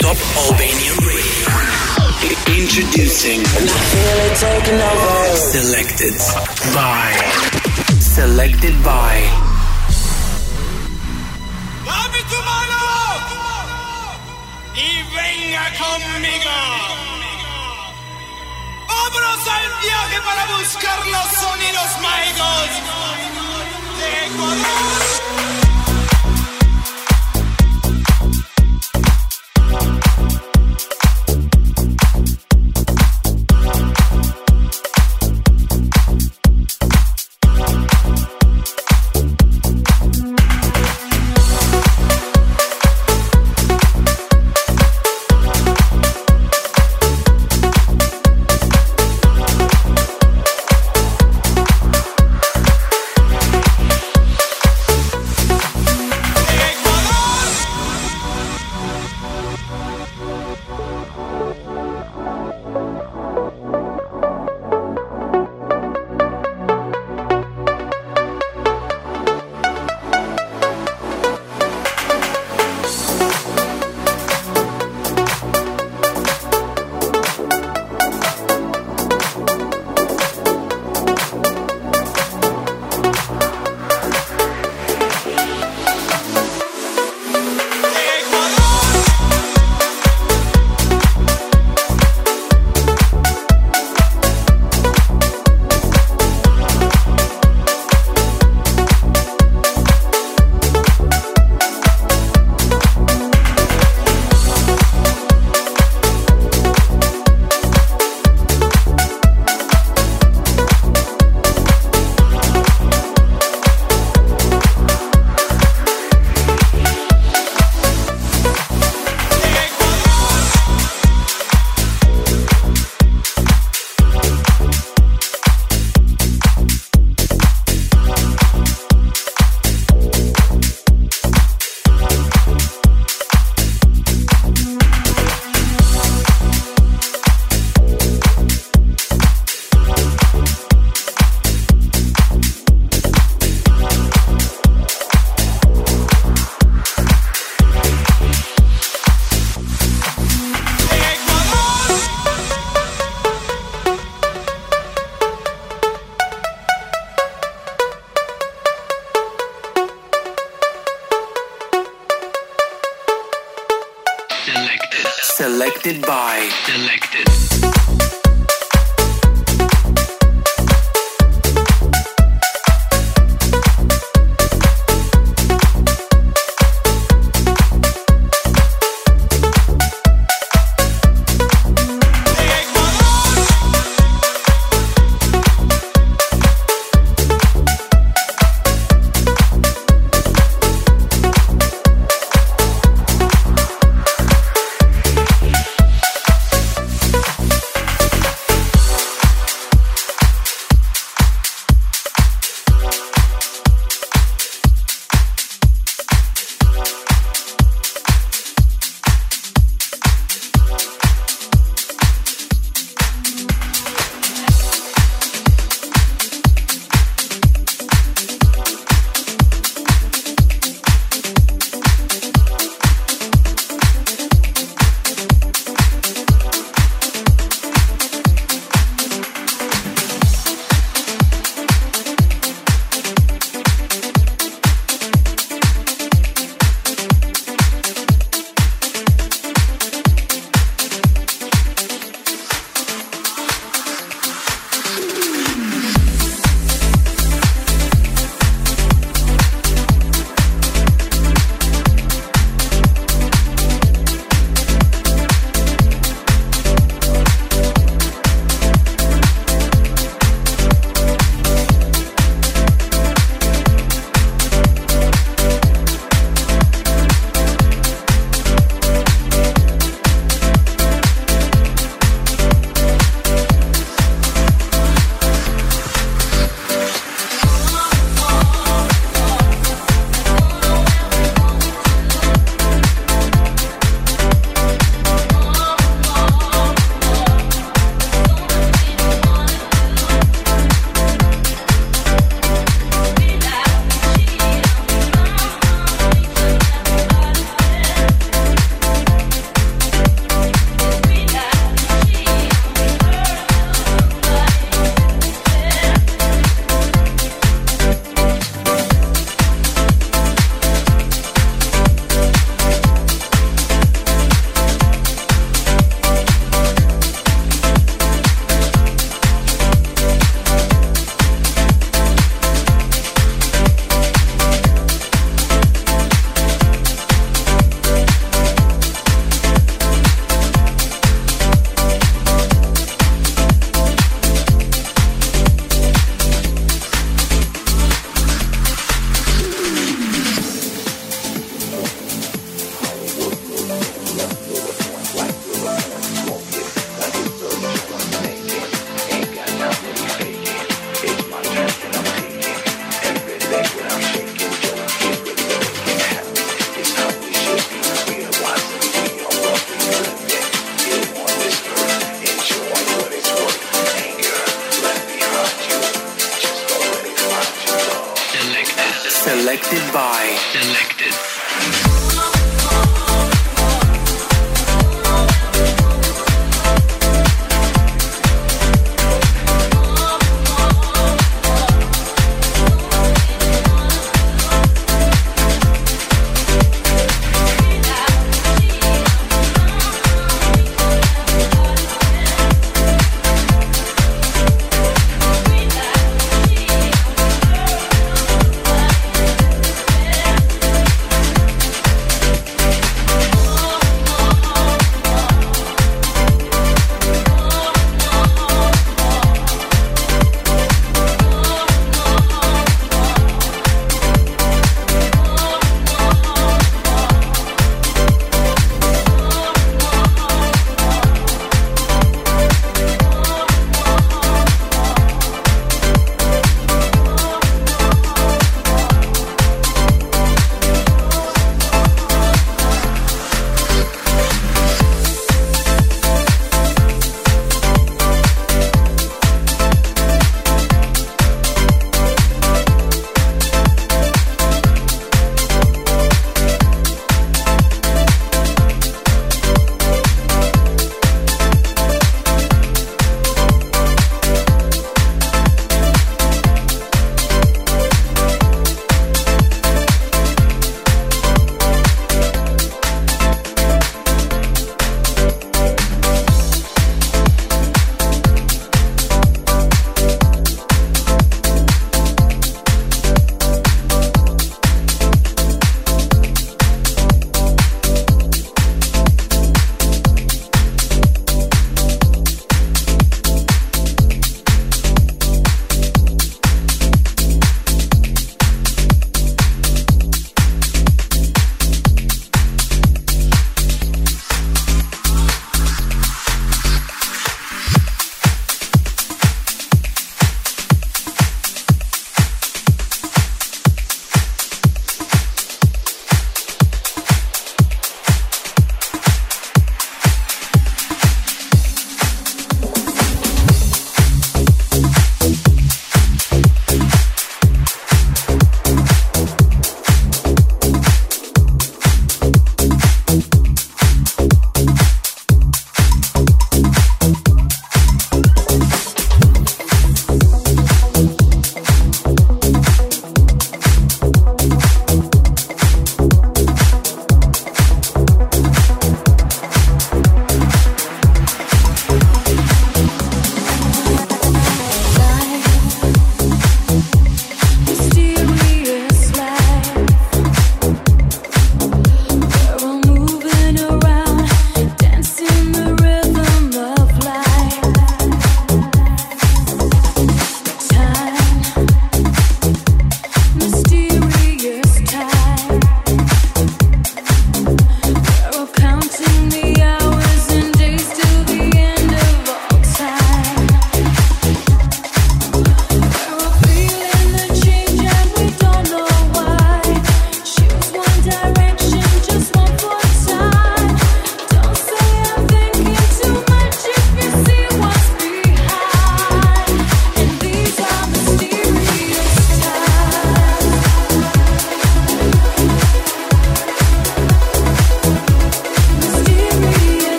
Top Albania Radio. Introducing. And I feel it taking over. Selected by. Selected by. Vámonos al viaje para buscar los sonidos mágicos de Ecuador.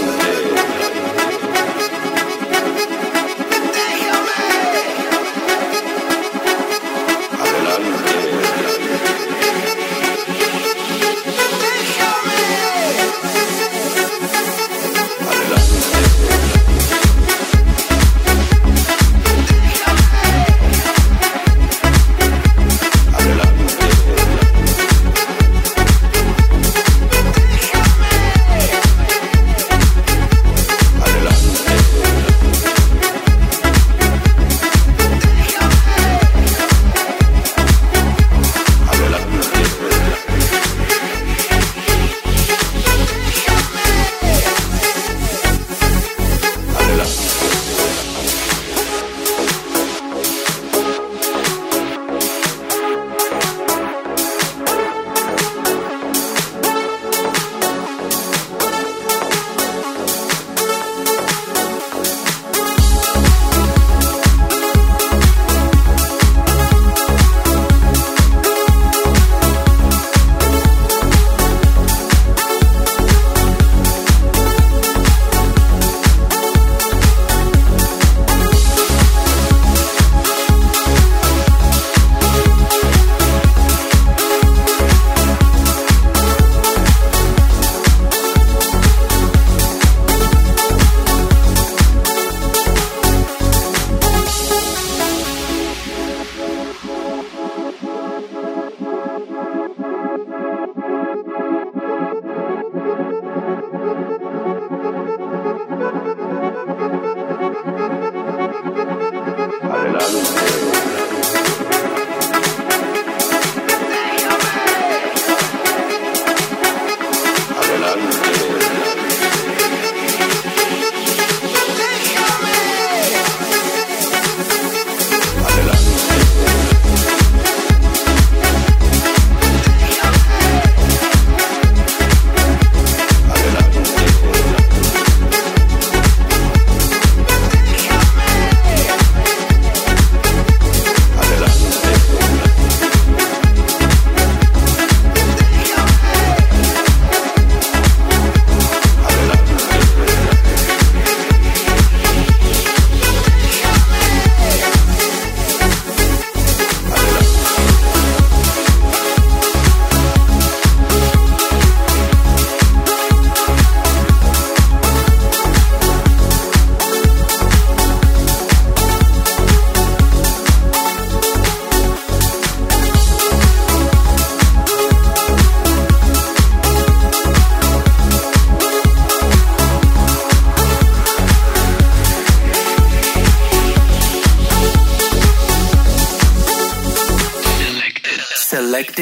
one.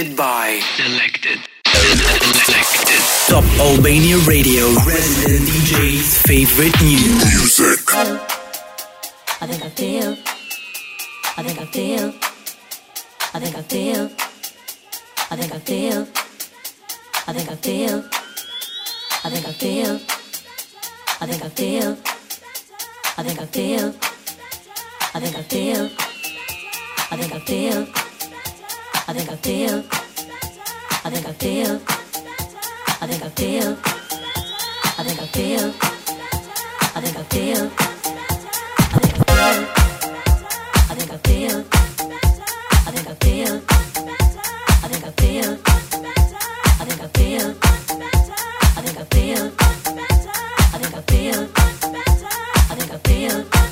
Selected by. Selected. Selected. Top Albania Radio. Resident DJ's favorite new music. I think I feel. I think I feel. I think I feel. I think I feel. I think I feel. I think I feel. I think I feel. I think I feel. I think I feel. I think I feel. I think I feel. I think I feel. I think I feel. I think I feel. I think I feel. I think I feel. I think I feel. I think I feel. I think I feel. I think I feel. I think I feel. I think I feel. I think I feel.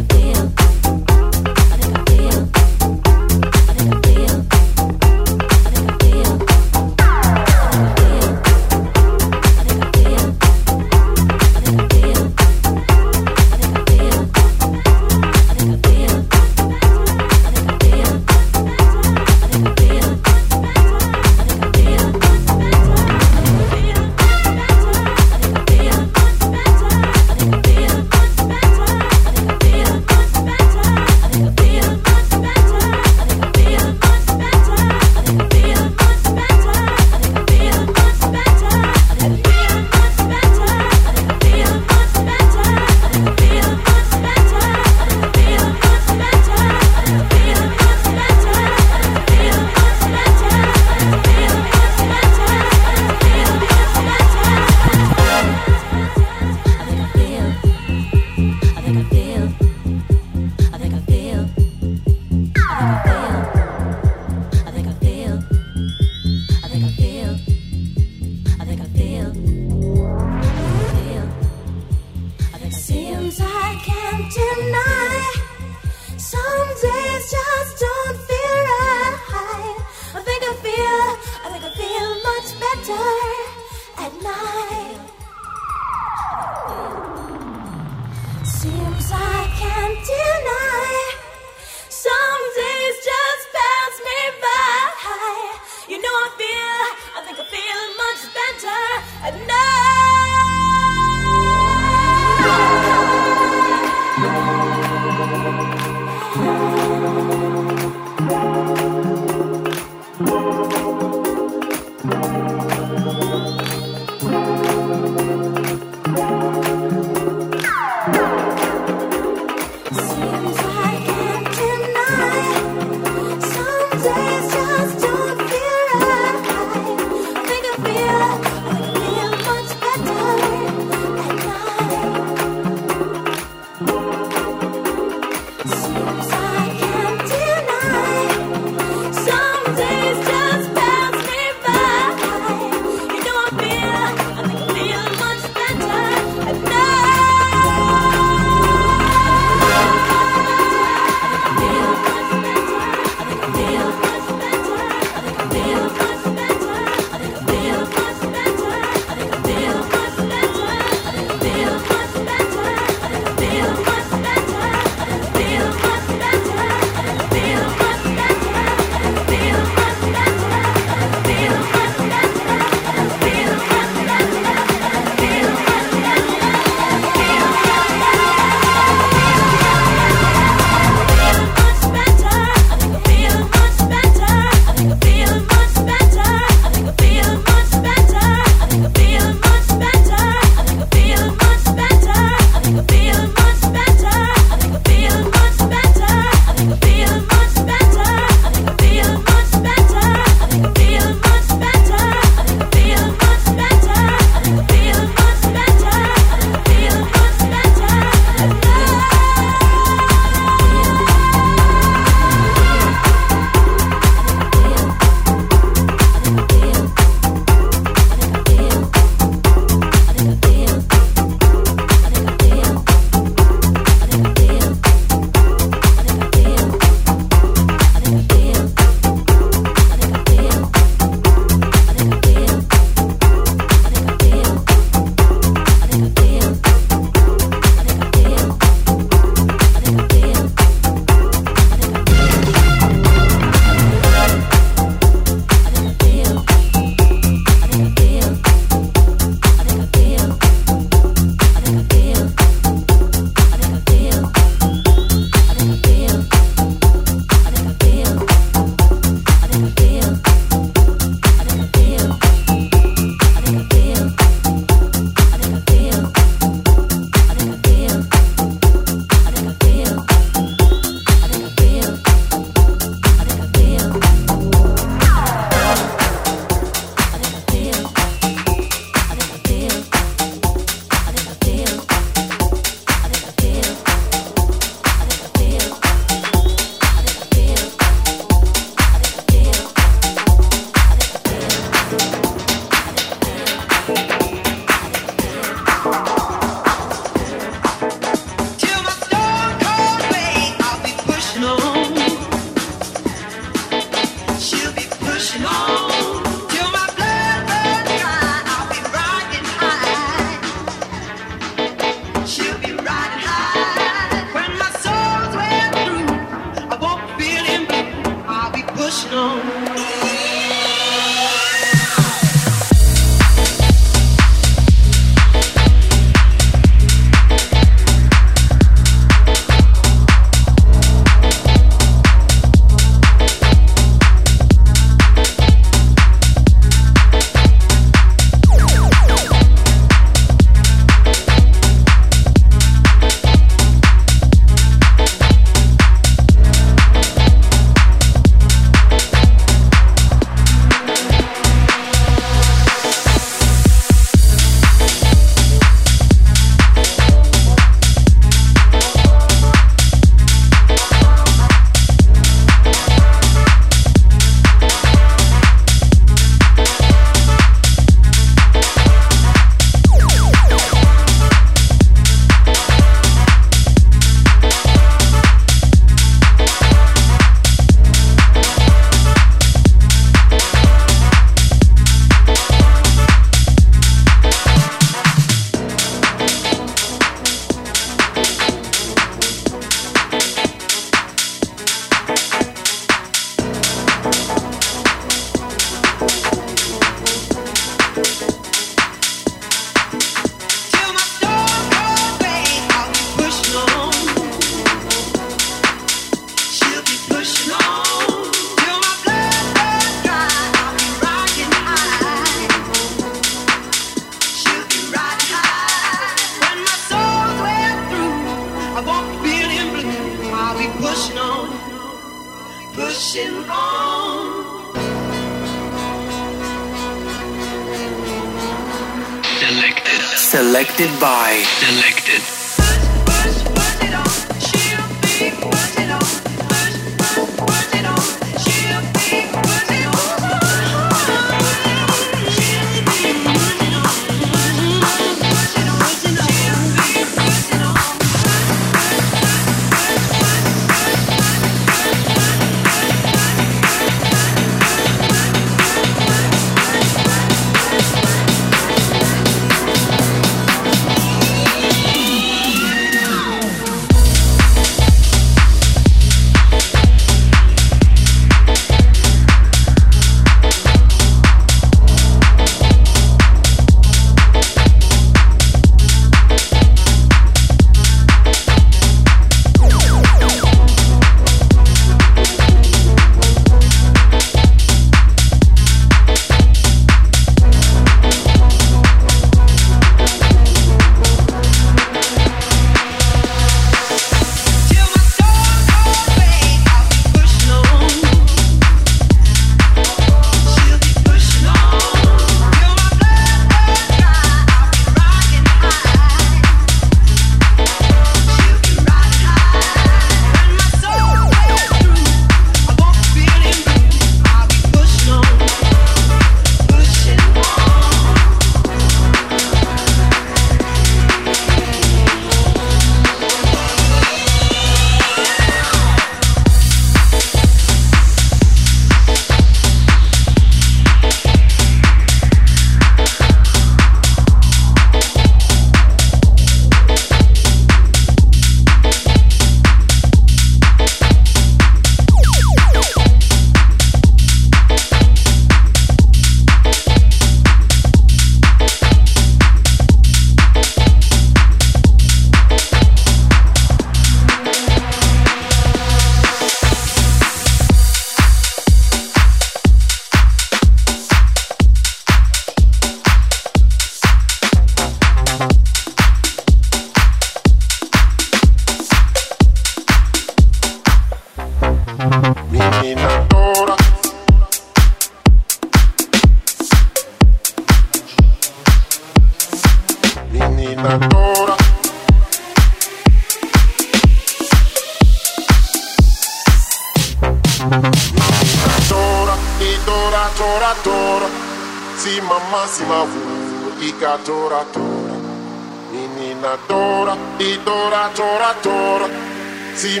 si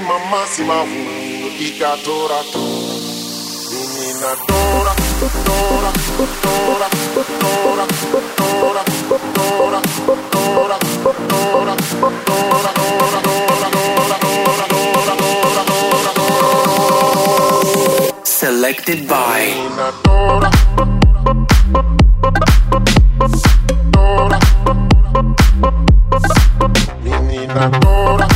si ika tora tora tora tora tora tora tora tora tora tora tora tora Selected by Dora. Dora.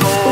go.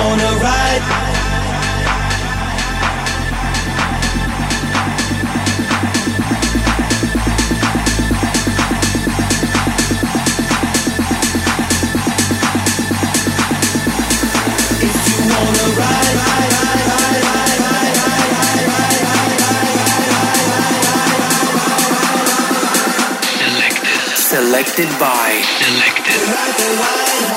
wanna ride, if you wanna ride, ride, ride, ride, ride, ride, ride, ride, ride, Selected. By. Selected. ride the white horse.